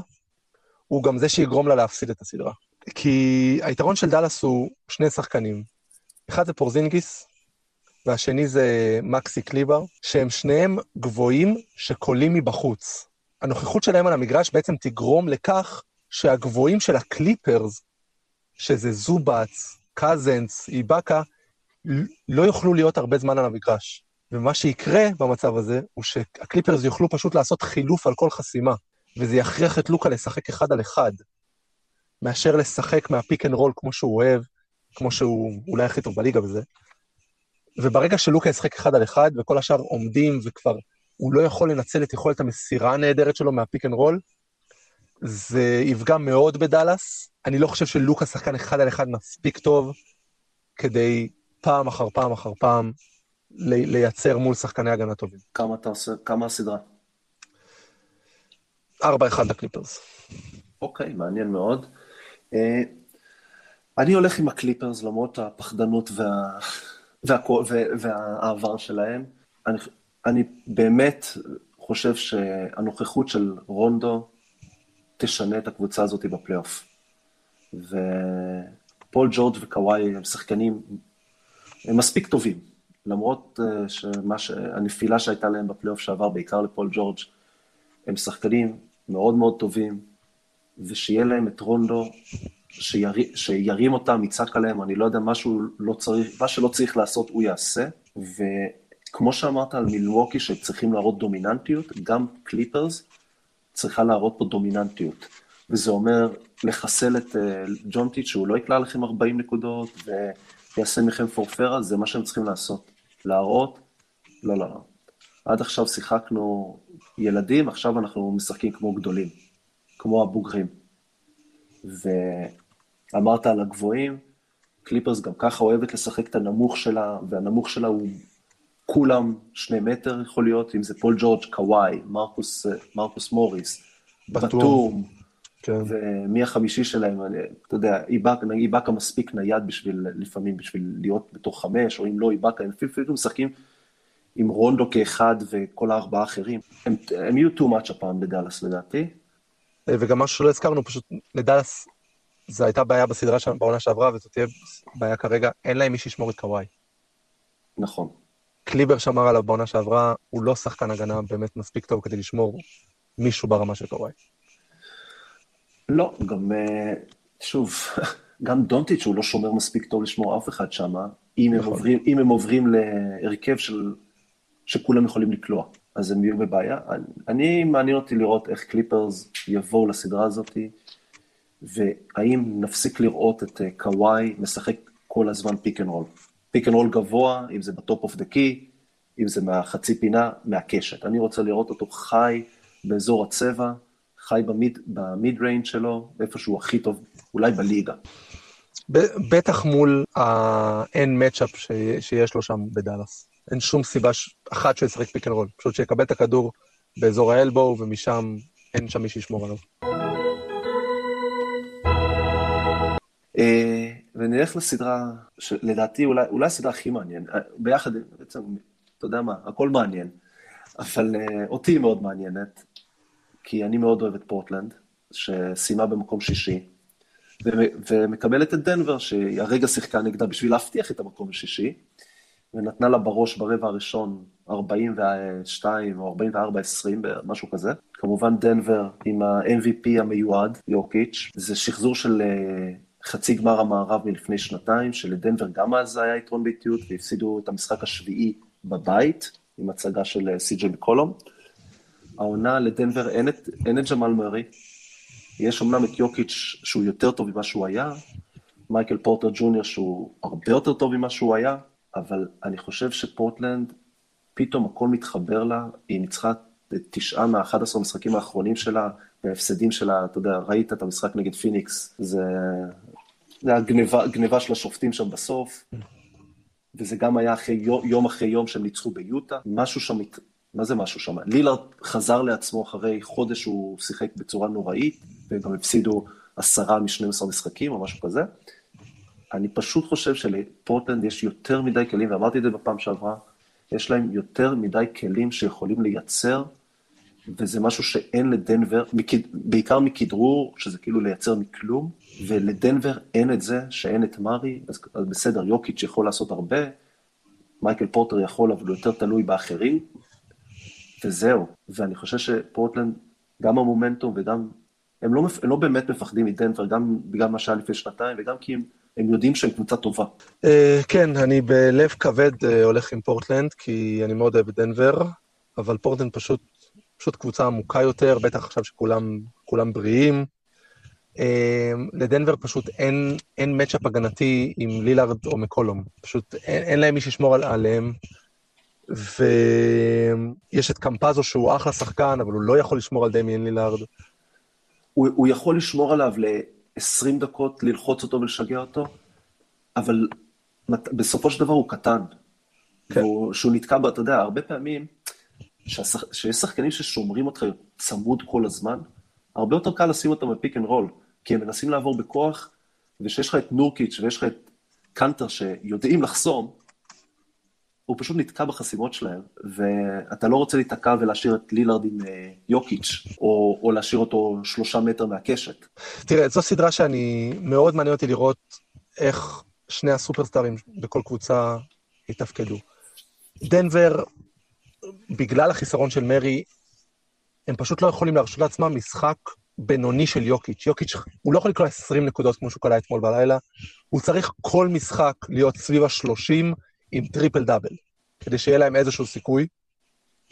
הוא גם זה שיגרום לה להפסיד את הסדרה. כי היתרון של דאלאס הוא שני שחקנים. אחד זה פורזינגיס, והשני זה מקסי קליבר, שהם שניהם גבוהים שקולים מבחוץ. הנוכחות שלהם על המגרש בעצם תגרום לכך שהגבוהים של הקליפרס, שזה זובץ, קזנס, איבאקה, לא יוכלו להיות הרבה זמן על המגרש. ומה שיקרה במצב הזה, הוא שהקליפרס יוכלו פשוט לעשות חילוף על כל חסימה, וזה יכריח את לוקה לשחק אחד על אחד, מאשר לשחק מה pick and roll כמו שהוא אוהב, כמו שהוא אולי הכי טוב בליגה בזה. וברגע שלוקה ישחק אחד על אחד, וכל השאר עומדים וכבר הוא לא יכול לנצל את יכולת המסירה הנהדרת שלו מה pick and roll, זה יפגע מאוד בדאלאס. אני לא חושב שלוקה שחקן אחד על אחד מספיק טוב כדי פעם אחר פעם אחר פעם לייצר מול שחקני הגנה טובים. כמה אתה עושה, כמה הסדרה? 4-1 לקליפרס. אוקיי, מעניין מאוד. אה, אני הולך עם הקליפרס למרות הפחדנות וה... וה... וה... והעבר שלהם. אני, אני באמת חושב שהנוכחות של רונדו תשנה את הקבוצה הזאת בפלייאוף. ופול ג'ורג' וקוואי הם שחקנים, הם מספיק טובים. למרות אה, שמה ש... הנפילה שהייתה להם בפלייאוף שעבר, בעיקר לפול ג'ורג', הם שחקנים מאוד מאוד טובים, ושיהיה להם את רונדו, שיר... שירים אותם, יצעק עליהם, אני לא יודע, משהו לא צריך, מה שלא צריך לעשות הוא יעשה, וכמו שאמרת על מילווקי שצריכים להראות דומיננטיות, גם קליפרס צריכה להראות פה דומיננטיות. וזה אומר לחסל את אה, ג'ונטיץ', שהוא לא יקלע לכם 40 נקודות, ויעשה מכם פורפרה, זה מה שהם צריכים לעשות. להראות, לא, לא, לא. עד עכשיו שיחקנו ילדים, עכשיו אנחנו משחקים כמו גדולים, כמו הבוגרים. ואמרת על הגבוהים, קליפרס גם ככה אוהבת לשחק את הנמוך שלה, והנמוך שלה הוא כולם שני מטר יכול להיות, אם זה פול ג'ורג', קוואי, מרקוס, מרקוס מוריס, בטום, כן. ומי החמישי שלהם, אני, אתה יודע, איבאקה מספיק נייד בשביל, לפעמים בשביל להיות בתוך חמש, או אם לא איבאקה, הם אפילו משחקים עם רונדו כאחד וכל הארבעה האחרים. הם, הם יהיו too much הפעם בדאלאס לדעתי. וגם משהו שלא הזכרנו, פשוט לדאלאס, זו הייתה בעיה בסדרה שלנו בעונה שעברה, וזאת תהיה בעיה כרגע, אין להם מי שישמור את קוואי. נכון. קליבר שמר עליו בעונה שעברה, הוא לא שחקן הגנה באמת מספיק טוב כדי לשמור מישהו ברמה של קוואי. לא, גם, אה, שוב, גם דונטיץ' הוא לא שומר מספיק טוב לשמור אף אחד שם, אם, נכון. עוברים, אם הם עוברים להרכב של, שכולם יכולים לקלוע, אז הם יהיו בבעיה. אני, מעניין אותי לראות איך קליפרס יבואו לסדרה הזאת, והאם נפסיק לראות את אה, קוואי משחק כל הזמן pick and roll. pick and roll גבוה, אם זה ב top of the key, אם זה מהחצי פינה, מהקשת. אני רוצה לראות אותו חי באזור הצבע, חי ב mid, ב mid range שלו, איפה שהוא הכי טוב, אולי בליגה. בטח מול האין matchup שיש לו שם בדאלאס. אין שום סיבה אחת שהוא ישחק pick and roll, פשוט שיקבל את הכדור באזור ה elbow, ומשם אין שם מי שישמור עליו. אה, ונלך לסדרה, שלדעתי אולי, אולי הסדרה הכי מעניין, אה, ביחד, בעצם, אתה יודע מה, הכל מעניין, אבל uh, אותי היא מאוד מעניינת, כי אני מאוד אוהב את פורטלנד, שסיימה במקום שישי, ומקבלת את דנבר, שהיא הרגע שיחקה נגדה בשביל להבטיח את המקום השישי, ונתנה לה בראש ברבע הראשון 42 או 44-20, משהו כזה. כמובן דנבר עם ה-MVP המיועד, יוקיץ', זה שחזור של חצי גמר המערב מלפני שנתיים, שלדנבר גם אז היה יתרון באיטיות, והפסידו את המשחק השביעי בבית, עם הצגה של אה, סי.ג'יי מקולום. העונה לדנבר אין את, אין את ג'מאל מרי, יש אמנם את יוקיץ' שהוא יותר טוב ממה שהוא היה, מייקל פורטר ג'וניור שהוא הרבה יותר טוב ממה שהוא היה, אבל אני חושב שפורטלנד, פתאום הכל מתחבר לה, היא ניצחה תשעה מאחד עשרה המשחקים האחרונים שלה, וההפסדים שלה, אתה יודע, ראית את המשחק נגד פיניקס, זה זה היה גניבה, גניבה של השופטים שם בסוף, וזה גם היה אחרי, יום אחרי יום שהם ניצחו ביוטה, משהו שם, מה זה משהו שם? לילארד חזר לעצמו אחרי חודש שהוא שיחק בצורה נוראית, וגם הפסידו עשרה מ-12 משחקים או משהו כזה. אני פשוט חושב שלפורטלנד יש יותר מדי כלים, ואמרתי את זה בפעם שעברה, יש להם יותר מדי כלים שיכולים לייצר, וזה משהו שאין לדנבר, בעיקר מכדרור, שזה כאילו לייצר מכלום, ולדנבר אין את זה, שאין את מארי, אז, אז בסדר, יוקיץ' יכול לעשות הרבה, מייקל פורטר יכול, אבל הוא יותר תלוי באחרים, וזהו. ואני חושב שפורטלנד, גם המומנטום וגם, הם לא, הם לא באמת מפחדים מדנבר, גם בגלל מה שהיה לפני שנתיים, וגם כי הם, הם יודעים שהם קבוצה טובה. Uh, כן, אני בלב כבד uh, הולך עם פורטלנד, כי אני מאוד אוהב את דנבר, אבל פורטלנד פשוט, פשוט קבוצה עמוקה יותר, בטח עכשיו שכולם בריאים. Uh, לדנבר פשוט אין, אין מצ'אפ הגנתי עם לילארד או מקולום. פשוט אין, אין להם מי שישמור על, עליהם. ויש את קמפזו שהוא אחלה שחקן, אבל הוא לא יכול לשמור על דמיאן לילארד. הוא, הוא יכול לשמור עליו ל-20 דקות, ללחוץ אותו ולשגע אותו, אבל בסופו של דבר הוא קטן. כן. שהוא נתקע, אתה יודע, הרבה פעמים, שיש שחקנים ששומרים אותך צמוד כל הזמן, הרבה יותר קל לשים אותם ב pick and roll, כי הם מנסים לעבור בכוח, ושיש לך את נורקיץ' ויש לך את קאנטר שיודעים לחסום, הוא פשוט נתקע בחסימות שלהם, ואתה לא רוצה להיתקע ולהשאיר את לילארד עם אה, יוקיץ', או, או להשאיר אותו שלושה מטר מהקשת. תראה, זו סדרה שאני, מאוד מעניין אותי לראות איך שני הסופרסטארים בכל קבוצה יתפקדו. דנבר, בגלל החיסרון של מרי, הם פשוט לא יכולים להרשות לעצמם משחק בינוני של יוקיץ'. יוקיץ', הוא לא יכול לקלוע 20 נקודות כמו שהוא קלע אתמול בלילה, הוא צריך כל משחק להיות סביב ה-30 עם triple double, כדי שיהיה להם איזשהו סיכוי.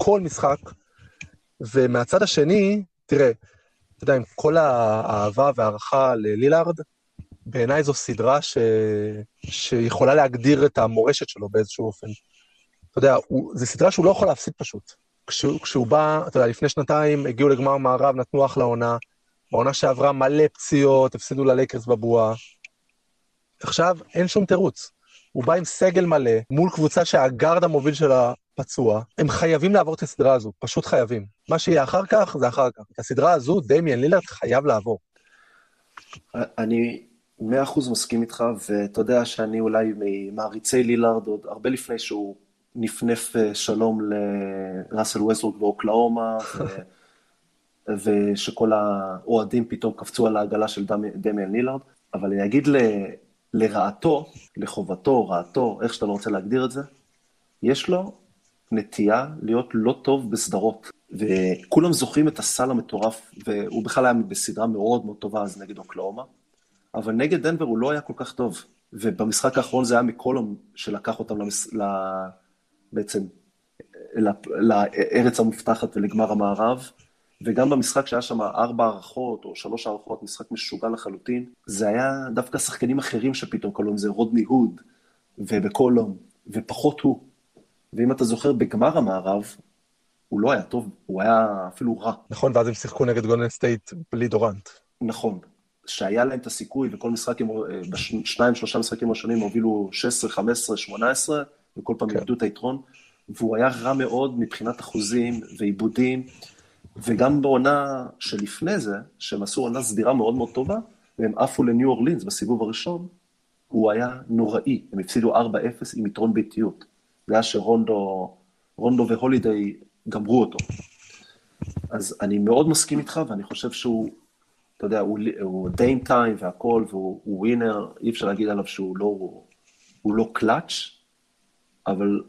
כל משחק. ומהצד השני, תראה, אתה יודע, עם כל האהבה והערכה ללילארד, בעיניי זו סדרה ש... שיכולה להגדיר את המורשת שלו באיזשהו אופן. יודע, הוא... זו סדרה שהוא לא יכול להפסיד פשוט. כשהוא, כשהוא בא, אתה יודע, לפני שנתיים הגיעו לגמר מערב, נתנו אחלה עונה. בעונה שעברה מלא פציעות, הפסידו ללייקרס בבועה. עכשיו, אין שום תירוץ. הוא בא עם סגל מלא, מול קבוצה שהגארד המוביל שלה פצוע. הם חייבים לעבור את הסדרה הזו, פשוט חייבים. מה שיהיה אחר כך, זה אחר כך. את הסדרה הזו, דמיאן לילארד חייב לעבור. אני מאה אחוז מסכים איתך, ואתה יודע שאני אולי ממעריצי לילארד עוד הרבה לפני שהוא נפנף אה, שלום לראסל ווסטרוק באוקלאומה, ו... ושכל האוהדים פתאום קפצו על העגלה של דמיאן לילארד, אבל אני אגיד ל... לרעתו, לחובתו, רעתו, איך שאתה לא רוצה להגדיר את זה, יש לו נטייה להיות לא טוב בסדרות. וכולם זוכרים את הסל המטורף, והוא בכלל היה בסדרה מאוד מאוד טובה אז נגד אוקלאומה, אבל נגד דנבר הוא לא היה כל כך טוב. ובמשחק האחרון זה היה מקולום שלקח אותם למס... בעצם לארץ המובטחת ולגמר המערב, וגם במשחק שהיה שם ארבע הארכות או שלוש הארכות, משחק משוגע לחלוטין, זה היה דווקא שחקנים אחרים שפתאום קולעים, זה רודני הוד ומקולום, ופחות הוא. ואם אתה זוכר, בגמר המערב, הוא לא היה טוב, הוא היה אפילו רע. נכון, ואז הם שיחקו נגד גולדן סטייט בלי דורנט. נכון. שהיה להם את הסיכוי, וכל משחק, בשניים, שלושה משחקים הראשונים הובילו 16, 15, 18, וכל פעם כן. איבדו את היתרון, והוא היה רע מאוד מבחינת אחוזים ועיבודים. וגם בעונה שלפני זה, שהם עשו עונה סדירה מאוד מאוד טובה, והם עפו לניו אורלינס בסיבוב הראשון, הוא היה נוראי, הם הפסידו 4-0 עם יתרון ביתיות. זה היה שרונדו רונדו והולידיי גמרו אותו. אז אני מאוד מסכים איתך, ואני חושב שהוא, אתה יודע, הוא, הוא דיים טיים והכל, והוא ווינר, אי אפשר להגיד עליו שהוא לא, הוא לא קלאץ', אבל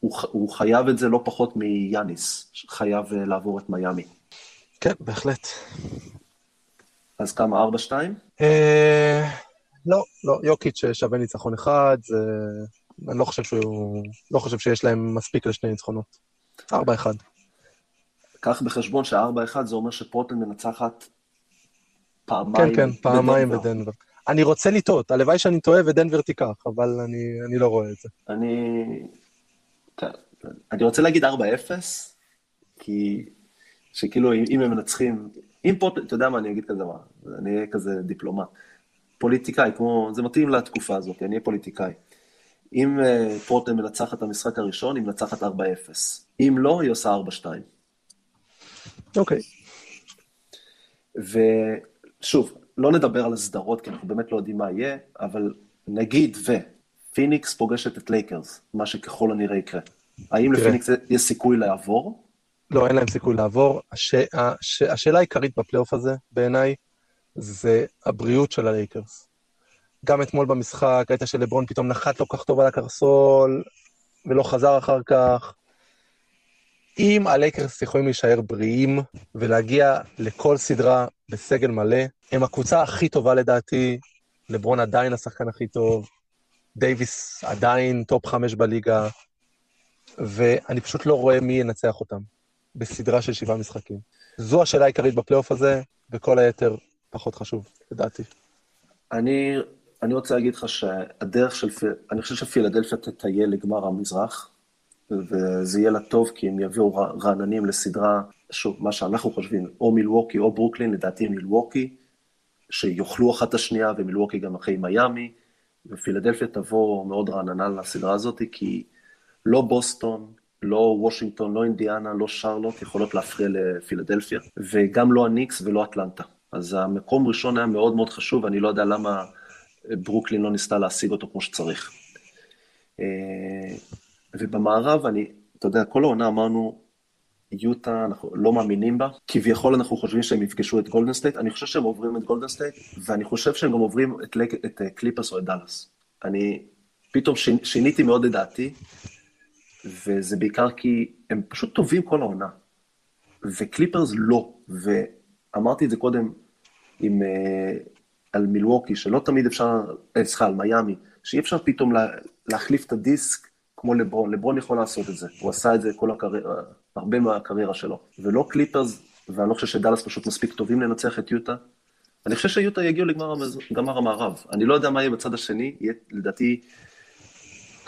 הוא, הוא חייב את זה לא פחות מיאניס, חייב אה, לעבור את מיאמי. כן, בהחלט. אז כמה, 4-2? אה, לא, לא, יוקיץ' שווה ניצחון אחד, זה... אני לא חושב שהוא... לא חושב שיש להם מספיק לשני ניצחונות. 4-1. קח בחשבון ש-4-1 זה אומר שפרוטן מנצחת פעמיים כן, כן, פעמיים בדנבר. אני רוצה לטעות, הלוואי שאני טועה ודנבר תיקח, אבל אני, אני לא רואה את זה. אני... אני רוצה להגיד 4-0, כי שכאילו אם הם מנצחים, אם פה, אתה יודע מה, אני אגיד כזה מה, אני אהיה כזה דיפלומט. פוליטיקאי, כמו, זה מתאים לתקופה הזאת, אני אהיה פוליטיקאי. אם uh, מנצחת את המשחק הראשון, היא מנצחת 4-0. אם לא, היא עושה 4-2. אוקיי. ושוב, לא נדבר על הסדרות, כי אנחנו באמת לא יודעים מה יהיה, אבל נגיד ו... פיניקס פוגשת את לייקרס, מה שככל הנראה יקרה. האם לפיניקס יש סיכוי לעבור? לא, אין להם סיכוי לעבור. הש... הש... השאלה העיקרית בפלייאוף הזה, בעיניי, זה הבריאות של הלייקרס. גם אתמול במשחק, ראית שלברון פתאום נחת לו כך טוב על הקרסול, ולא חזר אחר כך. אם הלייקרס יכולים להישאר בריאים ולהגיע לכל סדרה בסגל מלא, הם הקבוצה הכי טובה לדעתי, לברון עדיין השחקן הכי טוב, דייוויס עדיין טופ חמש בליגה, ואני פשוט לא רואה מי ינצח אותם בסדרה של שבעה משחקים. זו השאלה העיקרית בפלייאוף הזה, וכל היתר פחות חשוב, לדעתי. אני, אני רוצה להגיד לך שהדרך של, אני חושב שפילדלפיה תטייל לגמר המזרח, וזה יהיה לה טוב, כי הם יביאו רעננים לסדרה, שוב, מה שאנחנו חושבים, או מילווקי או ברוקלין, לדעתי מילווקי, שיאכלו אחת את השנייה, ומילווקי גם אחרי מיאמי, ופילדלפיה תבוא מאוד רעננה לסדרה הזאת, כי לא בוסטון, לא וושינגטון, לא אינדיאנה, לא שרלוט יכולות להפריע לפילדלפיה, וגם לא הניקס ולא אטלנטה. אז המקום ראשון היה מאוד מאוד חשוב, אני לא יודע למה ברוקלין לא ניסתה להשיג אותו כמו שצריך. אה, ובמערב, אני, אתה יודע, כל העונה אמרנו, יוטה, אנחנו לא מאמינים בה, כביכול אנחנו חושבים שהם יפגשו את גולדן סטייט, אני חושב שהם עוברים את גולדן סטייט, ואני חושב שהם גם עוברים את, את קליפרס או את דאלאס. אני פתאום שיניתי מאוד את דעתי, וזה בעיקר כי הם פשוט טובים כל העונה. וקליפרס לא, ואמרתי את זה קודם עם, uh, על מילווקי, שלא תמיד אפשר, אה, סליחה, על מיאמי, שאי אפשר פתאום לה, להחליף את הדיסק כמו לברון, לברון יכול לעשות את זה, הוא עשה את זה כל הקריירה, הרבה מהקריירה שלו. ולא קליפרס, ואני לא חושב שדאלאס פשוט מספיק טובים לנצח את יוטה. אני חושב שיוטה יגיעו לגמר המערב. אני לא יודע מה יהיה בצד השני, יהיה, לדעתי,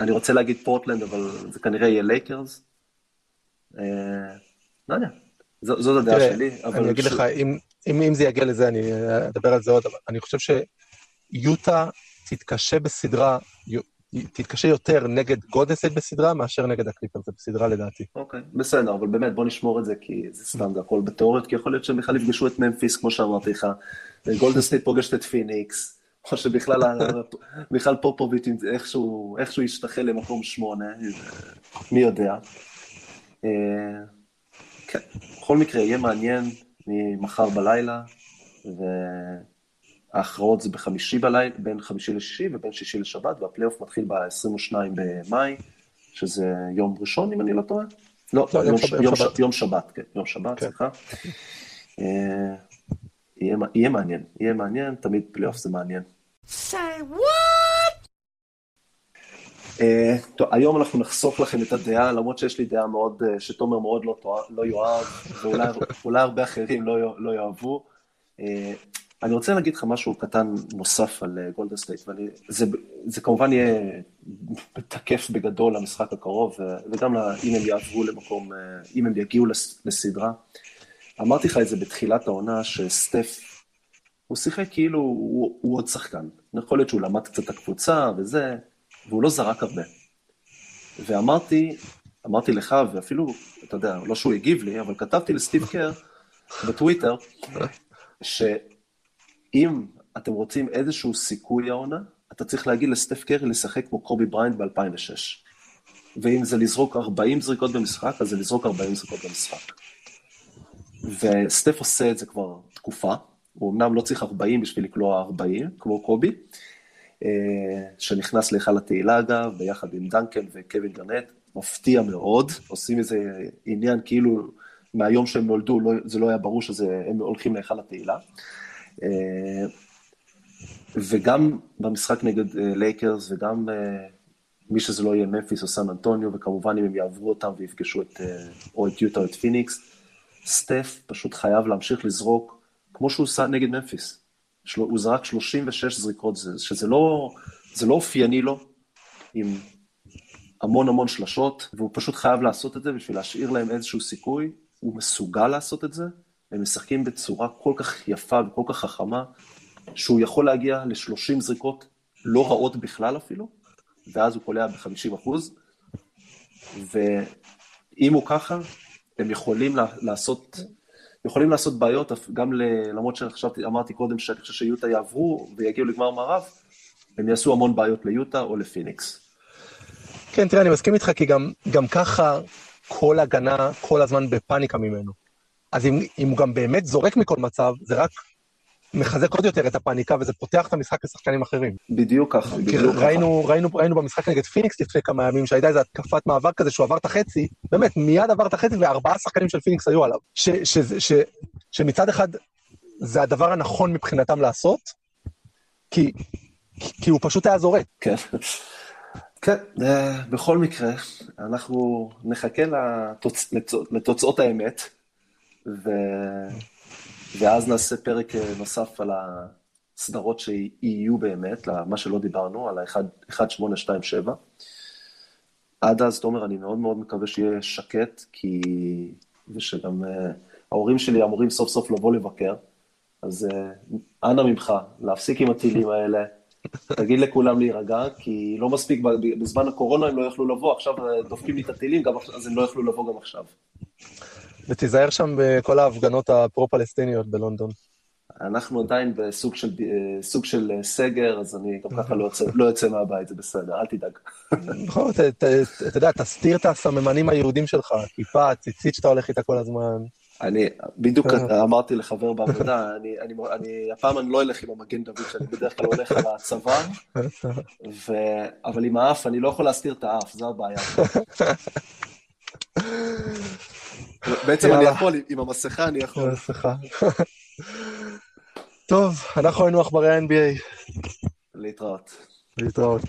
אני רוצה להגיד פורטלנד, אבל זה כנראה יהיה לייקרס. אה, לא יודע, זאת הדעה שלי. אני אגיד לך, אם זה יגיע לזה, אני אדבר על זה עוד, אבל אני חושב שיוטה תתקשה בסדרה, תתקשה יותר נגד גודסט בסדרה מאשר נגד הקליפרס בסדרה לדעתי. אוקיי, בסדר, אבל באמת בוא נשמור את זה, כי זה סתם, זה הכל בתיאוריות, כי יכול להיות שהם בכלל יפגשו את ממפיס, כמו שאמרתי לך, גולדן סטייט פוגשת את פיניקס, או שבכלל בכלל פופוביץ' איכשהו, איכשהו ישתחל למקום שמונה, מי יודע. אה, כן, בכל מקרה, יהיה מעניין ממחר בלילה, וההכרעות זה בחמישי בלילה, בין חמישי לשישי ובין שישי לשבת, והפלייאוף מתחיל ב-22 במאי, שזה יום ראשון, אם אני לא טועה. לא, לא יום, יום, יום, שבת. יום שבת, כן, יום שבת, כן. סליחה. אה, יהיה, יהיה מעניין, יהיה מעניין, תמיד פלייאוף זה מעניין. say what? Uh, טוב, היום אנחנו נחשוף לכם את הדעה, למרות שיש לי דעה מאוד, uh, שתומר מאוד לא, לא יאהב, ואולי הרבה אחרים לא, לא יאהבו. Uh, אני רוצה להגיד לך משהו קטן נוסף על גולדן סטייט, וזה כמובן יהיה תקף בגדול למשחק הקרוב, וגם אם הם יעברו למקום, אם הם יגיעו לסדרה. אמרתי לך את זה בתחילת העונה, שסטף הוא שיחק כאילו הוא, הוא עוד שחקן. יכול להיות שהוא למד קצת את הקבוצה וזה, והוא לא זרק הרבה. ואמרתי, אמרתי לך, ואפילו, אתה יודע, לא שהוא הגיב לי, אבל כתבתי לסטיב קר בטוויטר, שאם אתם רוצים איזשהו סיכוי העונה, אתה צריך להגיד לסטף קרי לשחק כמו קובי בריינט ב-2006. ואם זה לזרוק 40 זריקות במשחק, אז זה לזרוק 40 זריקות במשחק. וסטף עושה את זה כבר תקופה, הוא אמנם לא צריך 40 בשביל לקלוע 40, כמו קובי, אה, שנכנס להיכל התהילה אגב, ביחד עם דנקן וקווין גארנט, מפתיע מאוד, עושים איזה עניין כאילו מהיום שהם נולדו, לא, זה לא היה ברור שהם הולכים להיכל התהילה. אה, וגם במשחק נגד אה, לייקרס, וגם מי שזה לא יהיה, ממפיס או סן אנטוניו, וכמובן אם הם יעברו אותם ויפגשו את, או את יוטה או את פיניקס, סטף פשוט חייב להמשיך לזרוק כמו שהוא עושה נגד ממפיס. הוא זרק 36 זריקות, שזה לא, זה לא אופייני לו, עם המון המון שלשות, והוא פשוט חייב לעשות את זה בשביל להשאיר להם איזשהו סיכוי. הוא מסוגל לעשות את זה, הם משחקים בצורה כל כך יפה וכל כך חכמה, שהוא יכול להגיע ל-30 זריקות לא רעות בכלל אפילו, ואז הוא קולע ב-50 אחוז, ואם הוא ככה, הם יכולים לעשות יכולים לעשות בעיות, גם ל... למרות שחשבתי, אמרתי קודם שאני חושב שיוטה יעברו ויגיעו לגמר מערב, הם יעשו המון בעיות ליוטה או לפיניקס. כן, תראה, אני מסכים איתך, כי גם, גם ככה כל הגנה כל הזמן בפאניקה ממנו. אז אם, אם הוא גם באמת זורק מכל מצב, זה רק מחזק עוד יותר את הפאניקה, וזה פותח את המשחק לשחקנים אחרים. בדיוק ככה, בדיוק ככה. ראינו, ראינו, ראינו במשחק נגד פיניקס לפני כמה ימים, שהייתה איזו התקפת מעבר כזה שהוא עבר את החצי, באמת, מיד עבר את החצי וארבעה שחקנים של פיניקס היו עליו. ש, ש, ש, ש, שמצד אחד זה הדבר הנכון מבחינתם לעשות, כי, כי הוא פשוט היה זורק. כן. כן, אה, בכל מקרה, אנחנו נחכה לתוצ... לתוצאות האמת, ו... ואז נעשה פרק אה, נוסף על הסדרות שיהיו באמת, מה שלא דיברנו, על ה-1827. עד אז, תומר, אני מאוד מאוד מקווה שיהיה שקט, כי... ושגם uh, ההורים שלי אמורים סוף סוף לבוא לבקר, אז uh, אנא ממך, להפסיק עם הטילים האלה. תגיד לכולם להירגע, כי לא מספיק, בזמן הקורונה הם לא יכלו לבוא, עכשיו דופקים לי את הטילים, אז הם לא יכלו לבוא גם עכשיו. ותיזהר שם בכל ההפגנות הפרו-פלסטיניות בלונדון. אנחנו עדיין בסוג של, סוג של סגר, אז אני גם ככה לא יוצא, לא יוצא מהבית, זה בסדר, אל תדאג. נכון, אתה יודע, תסתיר את הסממנים היהודים שלך, כיפה, ציצית שאתה הולך איתה כל הזמן. אני בדיוק אמרתי לחבר בעבודה, אני, אני, אני, הפעם אני לא אלך עם המגן דוד, שאני בדרך כלל הולך על הצוואר, ו... אבל עם האף, אני לא יכול להסתיר את האף, זו הבעיה. בעצם אני יכול, עם המסכה אני יכול. המסכה. טוב, אנחנו היינו עכברי ה-NBA. להתראות. להתראות.